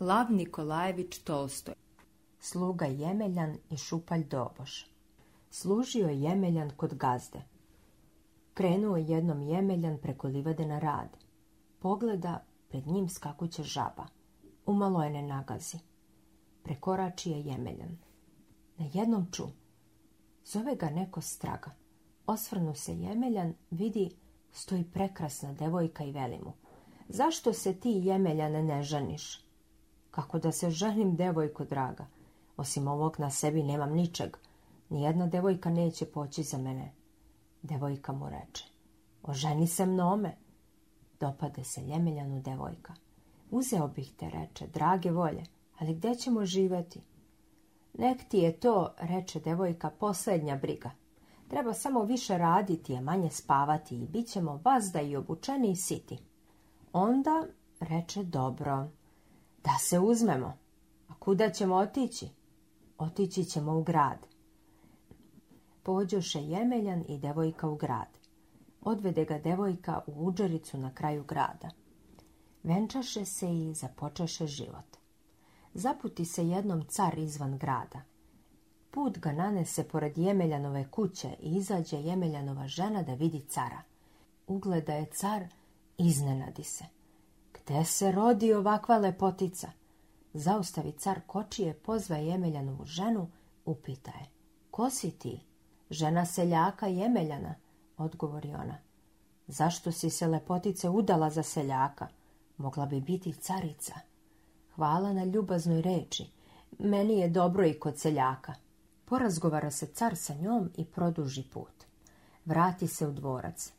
Lav Nikolajević Tolstoj Sluga Jemeljan i Šupalj Doboš Služio je Jemeljan kod gazde. Krenuo je jednom Jemeljan preko livade na rad. Pogleda, pred njim skakuće žaba. Umalo je ne nagazi. Prekorači je Jemeljan. Na jednom ču. Zove ga neko straga. Osvrnu se Jemeljan, vidi, stoji prekrasna devojka i veli mu. Zašto se ti Jemeljane ne ženiš? kako da se želim, devojko draga. Osim ovog na sebi nemam ničeg. Nijedna devojka neće poći za mene. Devojka mu reče. Oženi se mnome. Dopade se ljemeljanu devojka. Uzeo bih te, reče, drage volje, ali gdje ćemo živjeti? Nek ti je to, reče devojka, posljednja briga. Treba samo više raditi, a manje spavati i bit ćemo vazda i obučeni i siti. Onda reče dobro, da se uzmemo. A kuda ćemo otići? Otići ćemo u grad. Pođoše Jemeljan i devojka u grad. Odvede ga devojka u uđericu na kraju grada. Venčaše se i započeše život. Zaputi se jednom car izvan grada. Put ga nanese pored Jemeljanove kuće i izađe Jemeljanova žena da vidi cara. Ugleda je car, iznenadi se. Te se rodi ovakva lepotica. Zaustavi car kočije, pozva Jemeljanovu ženu, upita je. Ko si ti? Žena seljaka Jemeljana, odgovori ona. Zašto si se lepotice udala za seljaka? Mogla bi biti carica. Hvala na ljubaznoj reči. Meni je dobro i kod seljaka. Porazgovara se car sa njom i produži put. Vrati se u dvorac.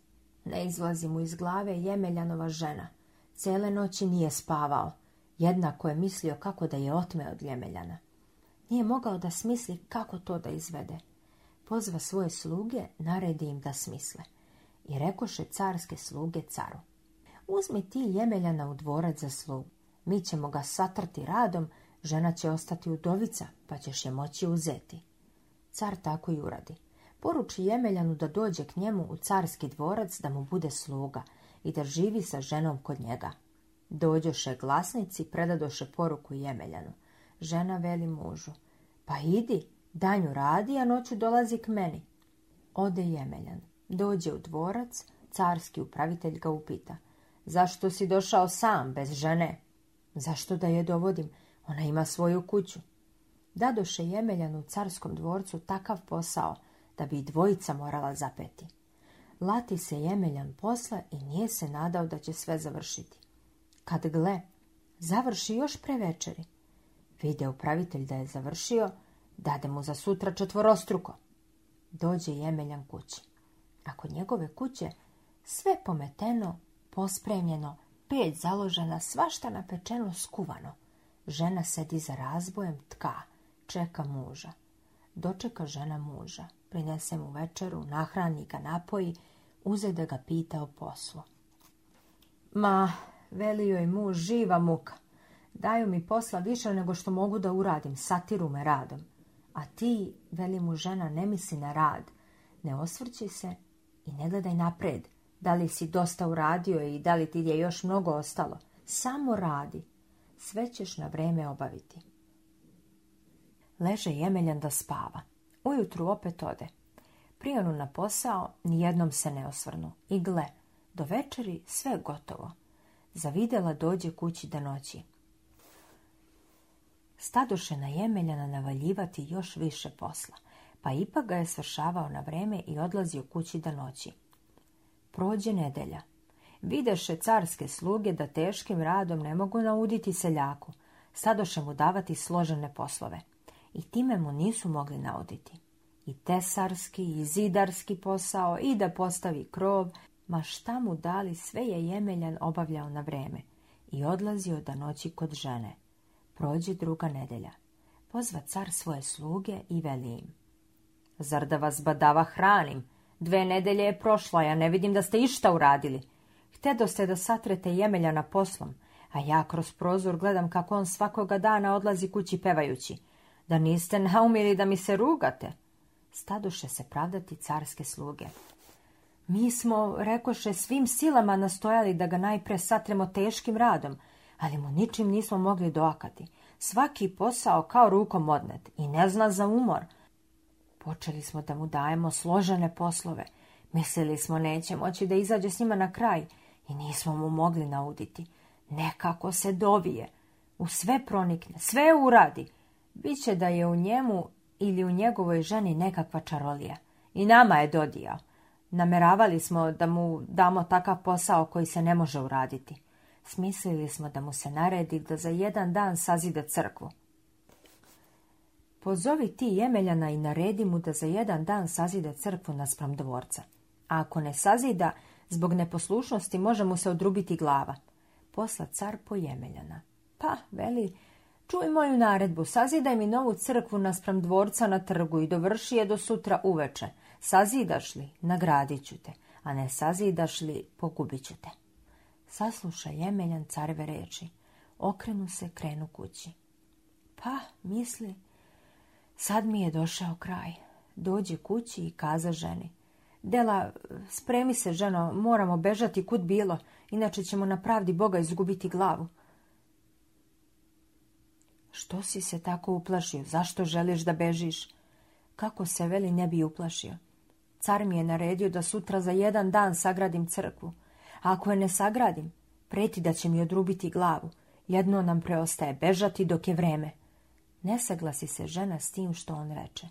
Ne izlazi mu iz glave Jemeljanova žena. Cele noći nije spavao, jednako je mislio kako da je otme od Ljemeljana. Nije mogao da smisli kako to da izvede. Pozva svoje sluge, naredi im da smisle. I rekoše carske sluge caru. Uzmi ti Ljemeljana u dvorac za slugu. Mi ćemo ga satrti radom, žena će ostati udovica, pa ćeš je moći uzeti. Car tako i uradi. Poruči Jemeljanu da dođe k njemu u carski dvorac da mu bude sluga – i da živi sa ženom kod njega. Dođoše glasnici predadoše poruku Jemeljanu. Žena veli mužu, pa idi, danju radi, a noću dolazi k meni. Ode Jemeljan, dođe u dvorac, carski upravitelj ga upita. Zašto si došao sam, bez žene? Zašto da je dovodim? Ona ima svoju kuću. Dadoše Jemeljanu u carskom dvorcu takav posao da bi i dvojica morala zapeti lati se jemeljan posla i nije se nadao da će sve završiti. Kad gle, završi još pre večeri. Vide upravitelj da je završio, dade mu za sutra četvorostruko. Dođe jemeljan kući. A kod njegove kuće sve pometeno, pospremljeno, pet založena, svašta napečeno, skuvano. Žena sedi za razbojem tka, čeka muža dočeka žena muža, prinese mu večeru, nahrani ga napoji, uze da ga pita o poslu. Ma, velio je muž, živa muka. Daju mi posla više nego što mogu da uradim, satiru me radom. A ti, veli mu žena, ne misli na rad, ne osvrći se i ne gledaj napred. Da li si dosta uradio i da li ti je još mnogo ostalo? Samo radi, sve ćeš na vreme obaviti leže jemeljan da spava. Ujutru opet ode. Prijonu na posao nijednom se ne osvrnu. I gle, do večeri sve gotovo. Zavidela dođe kući da noći. Stadoše na jemeljana navaljivati još više posla, pa ipak ga je svršavao na vreme i odlazio kući da noći. Prođe nedelja. Videše carske sluge da teškim radom ne mogu nauditi seljaku. Stadoše mu davati složene poslove – i time mu nisu mogli nauditi. I tesarski, i zidarski posao, i da postavi krov, ma šta mu dali sve je Jemeljan obavljao na vreme i odlazio da noći kod žene. Prođe druga nedelja. Pozva car svoje sluge i veli im. Zar da vas badava hranim? Dve nedelje je prošla, ja ne vidim da ste išta uradili. Htedo ste da satrete Jemeljana poslom, a ja kroz prozor gledam kako on svakoga dana odlazi kući pevajući da niste naumili da mi se rugate. Staduše se pravdati carske sluge. Mi smo, rekoše, svim silama nastojali da ga najpre satremo teškim radom, ali mu ničim nismo mogli doakati. Svaki posao kao rukom odnet i ne zna za umor. Počeli smo da mu dajemo složene poslove. Mislili smo neće moći da izađe s njima na kraj i nismo mu mogli nauditi. Nekako se dovije. U sve pronikne, sve uradi, će da je u njemu ili u njegovoj ženi nekakva čarolija. I nama je dodio. Nameravali smo da mu damo takav posao koji se ne može uraditi. Smislili smo da mu se naredi da za jedan dan sazide crkvu. Pozovi ti Jemeljana i naredi mu da za jedan dan sazide crkvu naspram dvorca. A ako ne sazida, zbog neposlušnosti može mu se odrubiti glava. Posla car po Jemeljana. Pa, veli, Čuj moju naredbu, sazidaj mi novu crkvu naspram dvorca na trgu i dovrši je do sutra uveče. Sazidaš li, nagradit ću te, a ne sazidaš li, pogubit ću te. Sasluša jemeljan carve reči. Okrenu se, krenu kući. Pa, misli, sad mi je došao kraj. Dođe kući i kaza ženi. Dela, spremi se, ženo, moramo bežati kud bilo, inače ćemo na pravdi Boga izgubiti glavu. Što si se tako uplašio? Zašto želiš da bežiš? Kako se veli ne bi uplašio? Car mi je naredio da sutra za jedan dan sagradim crkvu. A ako je ne sagradim, preti da će mi odrubiti glavu. Jedno nam preostaje bežati dok je vreme. Ne saglasi se žena s tim što on reče.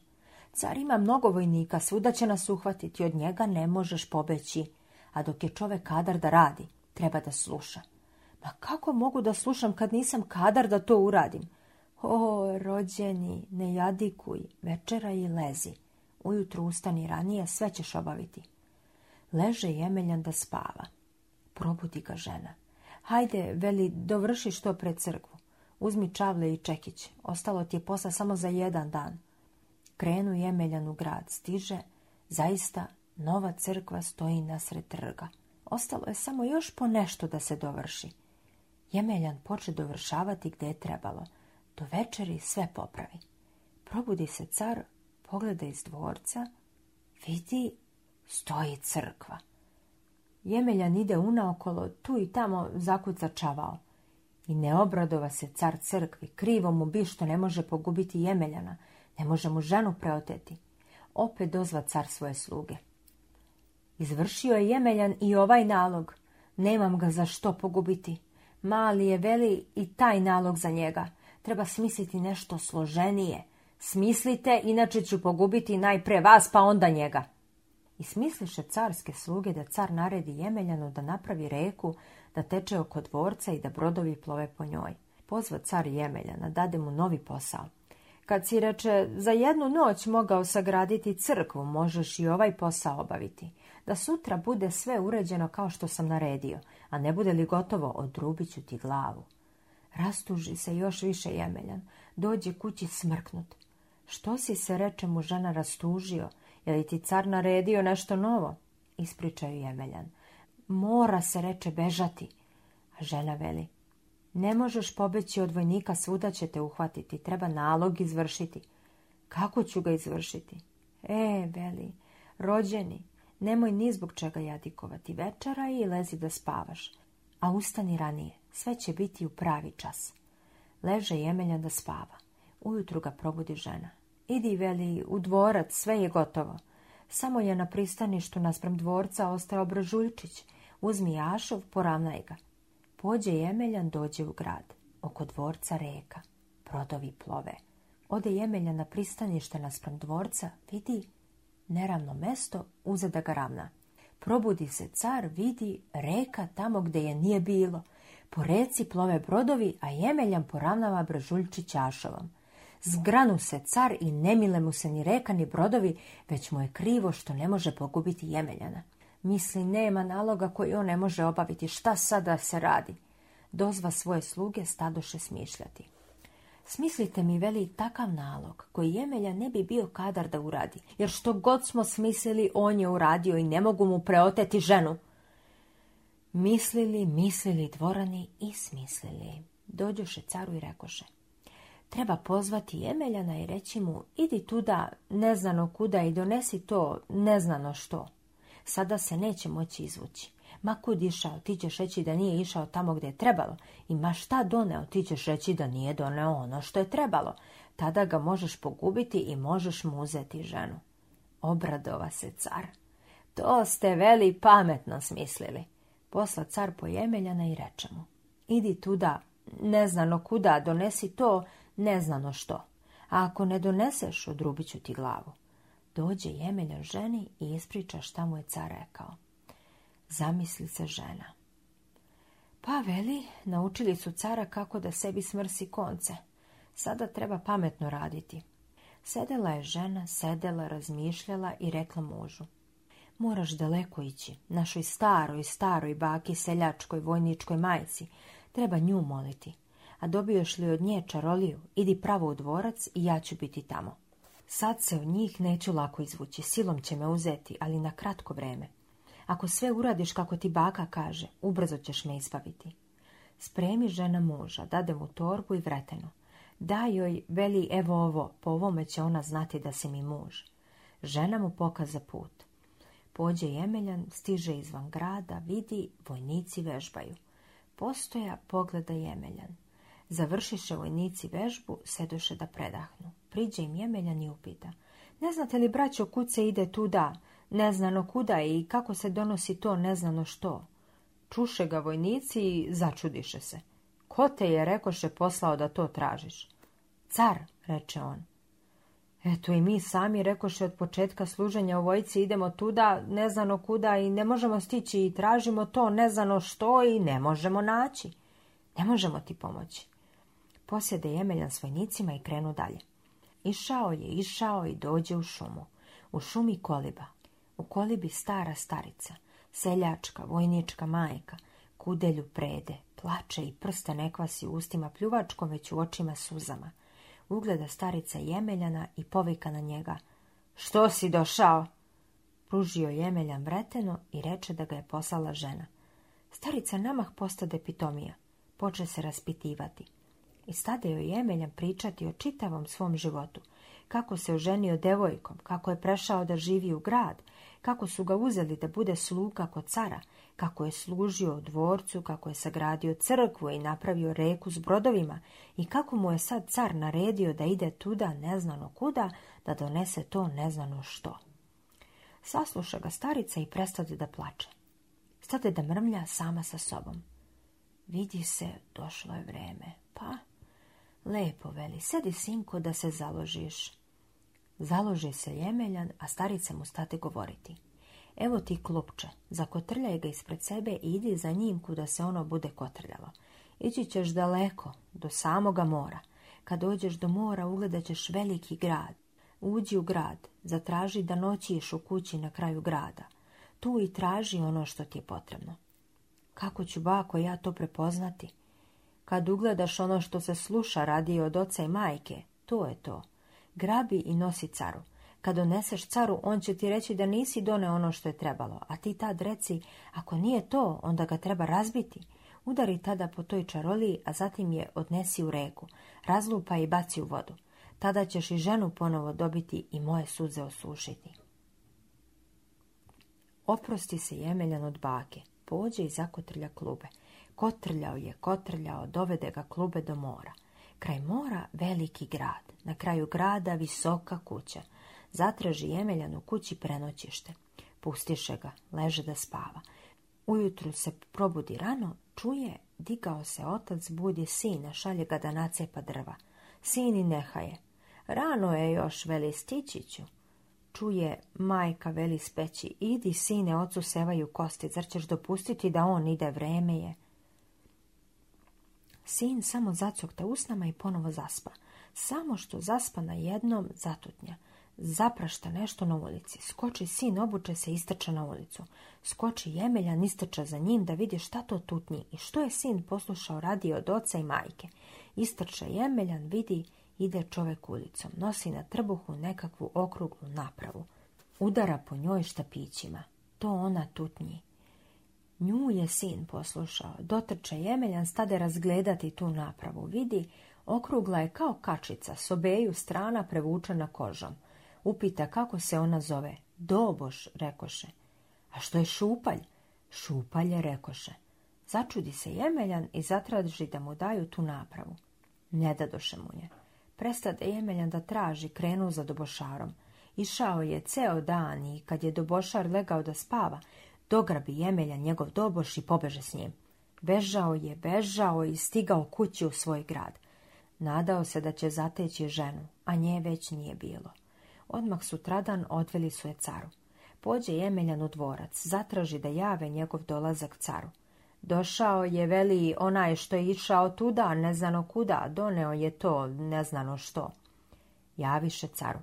Car ima mnogo vojnika, svuda će nas uhvatiti, od njega ne možeš pobeći. A dok je čovek kadar da radi, treba da sluša. Ma kako mogu da slušam kad nisam kadar da to uradim? O, rođeni, ne jadikuj, večera i lezi. Ujutru ustani ranije, sve ćeš obaviti. Leže jemeljan da spava. Probudi ga žena. Hajde, veli, dovrši što pred crkvu. Uzmi čavle i čekić. Ostalo ti je posla samo za jedan dan. Krenu jemeljan u grad. Stiže, zaista, nova crkva stoji nasred trga. Ostalo je samo još po nešto da se dovrši. Jemeljan poče dovršavati gdje je trebalo do večeri sve popravi. Probudi se car, pogleda iz dvorca, vidi, stoji crkva. Jemeljan ide unaokolo, tu i tamo zakuca I ne obradova se car crkvi, krivo mu bi što ne može pogubiti Jemeljana, ne može mu ženu preoteti. Opet dozva car svoje sluge. Izvršio je Jemeljan i ovaj nalog. Nemam ga za što pogubiti. Mali je veli i taj nalog za njega treba smisliti nešto složenije. Smislite, inače ću pogubiti najpre vas, pa onda njega. I smisliše carske sluge da car naredi Jemeljanu da napravi reku, da teče oko dvorca i da brodovi plove po njoj. Pozva car Jemeljana, dade mu novi posao. Kad si reče, za jednu noć mogao sagraditi crkvu, možeš i ovaj posao obaviti. Da sutra bude sve uređeno kao što sam naredio, a ne bude li gotovo, odrubit ću ti glavu. Rastuži se još više jemeljan. Dođe kući smrknut. Što si se, reče mu žena, rastužio? Je li ti car naredio nešto novo? Ispričaju jemeljan. Mora se, reče, bežati. A žena veli. Ne možeš pobeći od vojnika, svuda će te uhvatiti. Treba nalog izvršiti. Kako ću ga izvršiti? E, veli, rođeni, nemoj ni zbog čega jadikovati večera i lezi da spavaš, a ustani ranije. Sve će biti u pravi čas. Leže Jemeljan da spava. Ujutru ga probudi žena. Idi, veli, u dvorac, sve je gotovo. Samo je na pristaništu naspram dvorca ostao Bražuljčić. Uzmi Jašov, poravnaj ga. Pođe Jemeljan, dođe u grad. Oko dvorca reka. Prodovi plove. Ode Jemeljan na pristanište naspram dvorca, vidi neravno mesto, uze da ga ravna. Probudi se car, vidi reka tamo gde je nije bilo. Po reci plove brodovi, a jemeljan poravnava brežuljči čašovom. Zgranu se car i nemile mu se ni reka ni brodovi, već mu je krivo što ne može pogubiti jemeljana. Misli, nema naloga koji on ne može obaviti, šta sada se radi? Dozva svoje sluge stadoše smišljati. Smislite mi, veli, takav nalog, koji jemelja ne bi bio kadar da uradi, jer što god smo smislili, on je uradio i ne mogu mu preoteti ženu. Mislili, mislili dvorani i smislili. Dođoše caru i rekoše. Treba pozvati emeljana i reći mu, idi tuda neznano kuda i donesi to neznano što. Sada se neće moći izvući. Ma kud išao, ti ćeš reći da nije išao tamo gdje je trebalo. I ma šta doneo, ti ćeš reći da nije doneo ono što je trebalo. Tada ga možeš pogubiti i možeš mu uzeti ženu. Obradova se car. To ste veli pametno smislili posla car pojemeljana i reče mu, idi tuda, neznano kuda, donesi to, neznano što, a ako ne doneseš, odrubit ću ti glavu. Dođe jemeljan ženi i ispriča šta mu je car rekao. Zamisli se žena. Pa veli, naučili su cara kako da sebi smrsi konce. Sada treba pametno raditi. Sedela je žena, sedela, razmišljala i rekla mužu. Moraš daleko ići, našoj staroj, staroj baki, seljačkoj, vojničkoj majci. Treba nju moliti. A dobiješ li od nje čaroliju, idi pravo u dvorac i ja ću biti tamo. Sad se od njih neću lako izvući, silom će me uzeti, ali na kratko vreme. Ako sve uradiš kako ti baka kaže, ubrzo ćeš me izbaviti. Spremi žena muža, dade mu torbu i vreteno. Daj joj, veli, evo ovo, po ovome će ona znati da si mi muž. Žena mu pokaza put. Pođe Jemeljan, stiže izvan grada, vidi, vojnici vežbaju. Postoja pogleda Jemeljan. Završiše vojnici vežbu, sedoše da predahnu. Priđe im Jemeljan i upita. Ne znate li, braćo, kud se ide tu da? znano kuda i kako se donosi to neznano što? Čuše ga vojnici i začudiše se. Ko te je, rekoše, poslao da to tražiš? Car, reče on. Eto i mi sami rekoše od početka služenja u vojci idemo tuda, nezano kuda i ne možemo stići i tražimo to nezano što i ne možemo naći. Ne možemo ti pomoći. Posjede jemeljan s vojnicima i krenu dalje. Išao je, išao i dođe u šumu. U šumi koliba. U kolibi stara starica, seljačka, vojnička majka, kudelju prede, plače i prste nekvasi u ustima pljuvačkom već u očima suzama ugleda starica Jemeljana i povika na njega. Što si došao? Pružio Jemeljan vreteno i reče da ga je poslala žena. Starica namah postade pitomija. Poče se raspitivati. I stade joj Jemeljan pričati o čitavom svom životu. Kako se oženio devojkom, kako je prešao da živi u grad, kako su ga uzeli da bude sluka kod cara, kako je služio dvorcu, kako je sagradio crkvu i napravio reku s brodovima i kako mu je sad car naredio da ide tuda neznano kuda, da donese to neznano što. Sasluša ga starica i prestade da plače. Stade da mrmlja sama sa sobom. Vidi se, došlo je vreme. Pa, lepo veli, sedi sinko da se založiš. Založi se jemeljan, a starice mu stati govoriti. Evo ti klopče, zakotrljaj ga ispred sebe i idi za njim kuda se ono bude kotrljalo. Ići ćeš daleko, do samoga mora. Kad dođeš do mora ugledat ćeš veliki grad. Uđi u grad, zatraži da noćiš u kući na kraju grada. Tu i traži ono što ti je potrebno. Kako ću bako ja to prepoznati? Kad ugledaš ono što se sluša radi od oca i majke, to je to grabi i nosi caru. Kad doneseš caru, on će ti reći da nisi doneo ono što je trebalo, a ti tad reci, ako nije to, onda ga treba razbiti. Udari tada po toj čaroliji, a zatim je odnesi u reku, razlupa i baci u vodu. Tada ćeš i ženu ponovo dobiti i moje suze osušiti. Oprosti se jemeljan od bake, pođe i zakotrlja klube. Kotrljao je, kotrljao, dovede ga klube do mora. Kraj mora veliki grad, na kraju grada visoka kuća. Zatraži Jemeljan u kući prenoćište. Pustiše ga, leže da spava. Ujutru se probudi rano, čuje, digao se otac, budi sina, šalje ga da nacepa drva. Sini neha Rano je još, veli stičiću. Čuje, majka veli speći, idi sine, ocu sevaju kosti, zar ćeš dopustiti da on ide, vreme je. Sin samo zacokta usnama i ponovo zaspa. Samo što zaspa na jednom zatutnja. Zaprašta nešto na ulici. Skoči sin, obuče se i istrče na ulicu. Skoči jemeljan, istrča za njim da vidi šta to tutnji i što je sin poslušao radi od oca i majke. Istrče jemeljan, vidi, ide čovek ulicom. Nosi na trbuhu nekakvu okruglu napravu. Udara po njoj štapićima. To ona tutnji. Nju je sin poslušao. Dotrče jemeljan, stade razgledati tu napravu. Vidi, okrugla je kao kačica, s obeju strana prevučena kožom. Upita kako se ona zove. Doboš, rekoše. A što je šupalj? Šupalj je, rekoše. Začudi se jemeljan i zatraži da mu daju tu napravu. Ne dadoše mu je. Prestade jemeljan da traži, krenu za dobošarom. Išao je ceo dan i kad je dobošar legao da spava, dograbi jemelja njegov doboš i pobeže s njim. Bežao je, bežao i stigao kući u svoj grad. Nadao se da će zateći ženu, a nje već nije bilo. Odmah sutradan odveli su je caru. Pođe Jemeljan u dvorac, zatraži da jave njegov dolazak caru. Došao je veli onaj što je išao tuda, ne znano kuda, doneo je to, ne znano što. Javiše caru.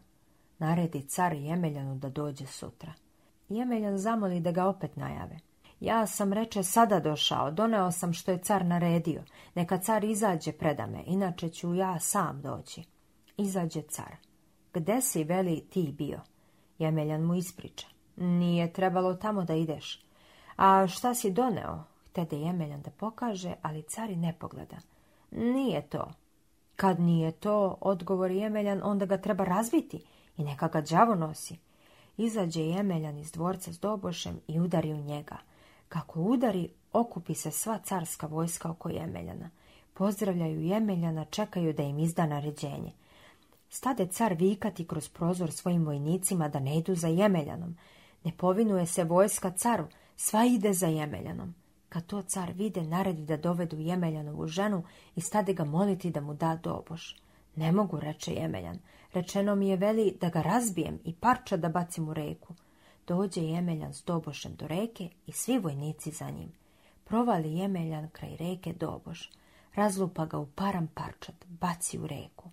Naredi car Jemeljanu da dođe sutra. Jemeljan zamoli da ga opet najave. Ja sam, reče, sada došao, doneo sam što je car naredio. Neka car izađe predame, inače ću ja sam doći. Izađe car. Gde si, veli, ti bio? Jemeljan mu ispriča. Nije trebalo tamo da ideš. A šta si doneo? Htede Jemeljan da pokaže, ali i ne pogleda. Nije to. Kad nije to, odgovori Jemeljan, onda ga treba razviti i neka ga đavo nosi. Izađe jemeljan iz dvorca s dobošem i udari u njega. Kako udari, okupi se sva carska vojska oko jemeljana. Pozdravljaju jemeljana, čekaju da im izda naređenje. Stade car vikati kroz prozor svojim vojnicima da ne idu za jemeljanom. Ne povinuje se vojska caru, sva ide za jemeljanom. Kad to car vide, naredi da dovedu jemeljanovu ženu i stade ga moliti da mu da doboš. Ne mogu, reče Jemeljan. Rečeno mi je veli da ga razbijem i parča da bacim u reku. Dođe Jemeljan s Dobošem do reke i svi vojnici za njim. Provali Jemeljan kraj reke Doboš. Razlupa ga u param parčat, baci u reku.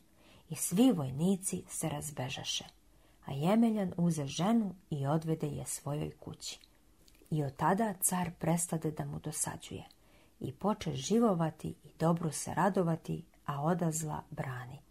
I svi vojnici se razbežaše. A Jemeljan uze ženu i odvede je svojoj kući. I od tada car prestade da mu dosađuje. I poče živovati i dobro se radovati, a odazla brani.